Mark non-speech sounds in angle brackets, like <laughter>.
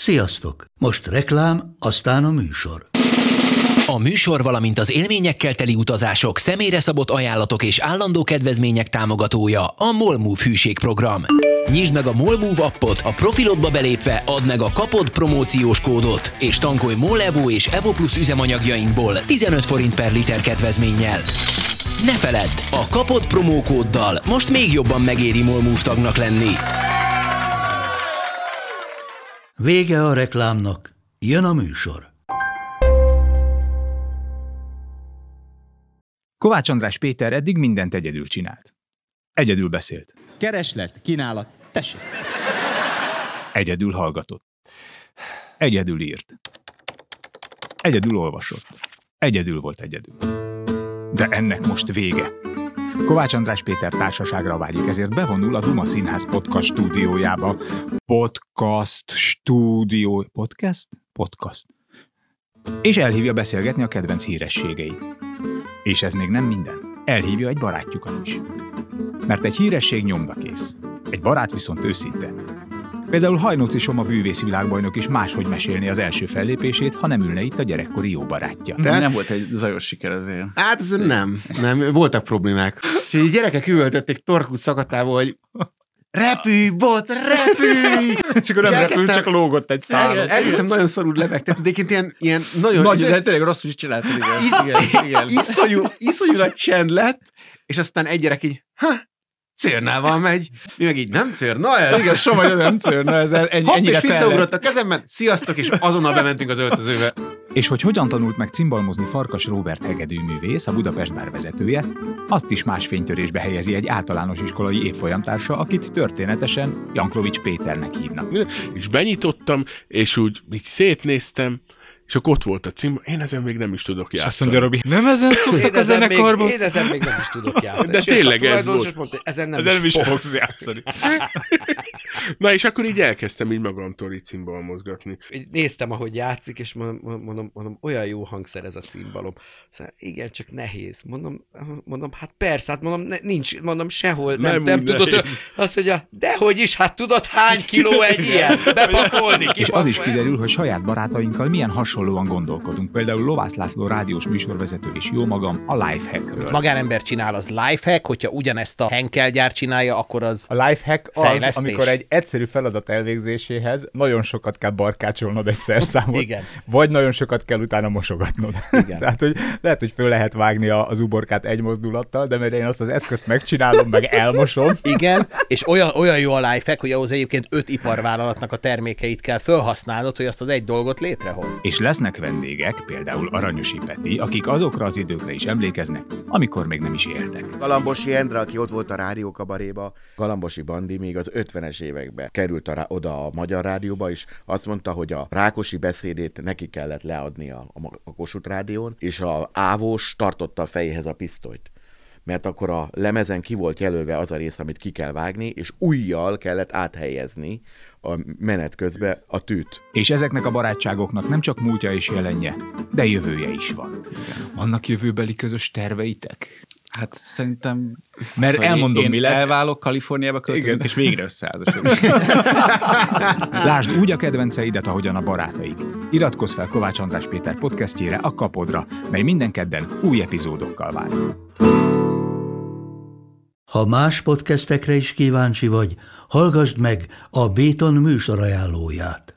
Sziasztok! Most reklám, aztán a műsor. A műsor, valamint az élményekkel teli utazások, személyre szabott ajánlatok és állandó kedvezmények támogatója a Molmove hűségprogram. Nyisd meg a Molmove appot, a profilodba belépve add meg a kapod promóciós kódot, és tankolj Molevo és Evo Plus üzemanyagjainkból 15 forint per liter kedvezménnyel. Ne feledd, a kapod promókóddal most még jobban megéri Molmove tagnak lenni. Vége a reklámnak, jön a műsor. Kovács András Péter eddig mindent egyedül csinált. Egyedül beszélt. Kereslet, kínálat, tessék. Egyedül hallgatott. Egyedül írt. Egyedül olvasott. Egyedül volt egyedül. De ennek most vége. Kovács András Péter társaságra vágyik, ezért bevonul a Duma Színház podcast stúdiójába. Podcast stúdió... Podcast? Podcast. És elhívja beszélgetni a kedvenc hírességeit. És ez még nem minden. Elhívja egy barátjukat is. Mert egy híresség nyomdakész. Egy barát viszont őszinte. Például Hajnóci Soma bűvész világbajnok is máshogy mesélni az első fellépését, ha nem ülne itt a gyerekkori jó barátja. De nem volt egy zajos siker azért. Hát ez nem, nem, voltak problémák. És így gyerekek üvöltötték torkú szakatával, hogy repülj, bot, repülj! <laughs> És akkor nem És repül, elkezdtem- csak lógott egy szál. El, elkezdtem nagyon szarul lebegtetni, de egyébként ilyen, ilyen nagyon... Nagy, izé- de tényleg rosszul is csináltad, igen. Isz- igen, igen. iszonyú, iszonyú nagy csend lett, és aztán egy gyerek így, ha, cérnával megy. Mi meg így, nem cérna ez? Igen, Soma nem szörne, ez ennyi, Hopp, és visszaugrott a kezemben, sziasztok, és azonnal bementünk az öltözőbe. És hogy hogyan tanult meg cimbalmozni Farkas Robert hegedűművész, a Budapest bár vezetője, azt is más fénytörésbe helyezi egy általános iskolai évfolyamtársa, akit történetesen Janklovics Péternek hívnak. és benyitottam, és úgy így szétnéztem, és akkor ott volt a cím, én ezen még nem is tudok És játszani. azt mondja Robi, nem ezen szoktak a még, zenekarban? én ezen még nem is tudok <laughs> játszani. De Sőt, tényleg ez volt. is Mondta, ezen nem, Ezen nem is fogsz. fogsz játszani. <laughs> Na és akkor így elkezdtem így magamtól így cimbalom mozgatni. Így Néztem, ahogy játszik, és mondom, mondom, mondom olyan jó hangszer ez a cimbalom. Szóval, igen, csak nehéz. Mondom, mondom, hát persze, hát mondom, ne, nincs, mondom, sehol nem, Nem nem, tudod. nehéz. Azt mondja, dehogy is, hát tudod, hány kiló egy ilyen? Bepakolni, <laughs> És az is kipakolni. kiderül, hogy saját barátainkkal milyen hasonlóan gondolkodunk. Például Lovász László rádiós műsorvezető és jó magam a Lifehackről. Magánember csinál, az lifehack, hogyha ugyanezt a Henkel gyár csinálja, akkor az A lifehack az, Fejlesztés. amikor egy egyszerű feladat elvégzéséhez nagyon sokat kell barkácsolnod egy szerszámot, Igen. vagy nagyon sokat kell utána mosogatnod. Igen. <laughs> Tehát, hogy lehet, hogy föl lehet vágni a- az uborkát egy mozdulattal, de mert én azt az eszközt megcsinálom, meg elmosom, <laughs> Igen, és olyan, olyan jó a lifehack, hogy ahhoz egyébként öt iparvállalatnak a termékeit kell felhasználnod, hogy azt az egy dolgot létrehoz. És lesznek vendégek, például Aranyosi Peti, akik azokra az időkre is emlékeznek, amikor még nem is éltek. Galambosi Endre, aki ott volt a rádiókabaréba, Galambosi Bandi még az 50-es években került a, oda a Magyar Rádióba, és azt mondta, hogy a Rákosi beszédét neki kellett leadni a, a, Kossuth Rádión, és a Ávós tartotta a fejéhez a pisztolyt mert akkor a lemezen ki volt jelölve az a rész, amit ki kell vágni, és újjal kellett áthelyezni a menet közben a tűt. És ezeknek a barátságoknak nem csak múltja és jelenje, de jövője is van. Vannak jövőbeli közös terveitek? Hát szerintem... Mert Szóval elmondom, én mi lesz. elválok, Kaliforniába költözök, Igen. és végre összeházasodunk. <laughs> Lásd úgy a kedvenceidet, ahogyan a barátaid. Iratkozz fel Kovács András Péter podcastjére, a Kapodra, mely minden kedden új epizódokkal vár. Ha más podcastekre is kíváncsi vagy, hallgassd meg a Béton műsor ajánlóját.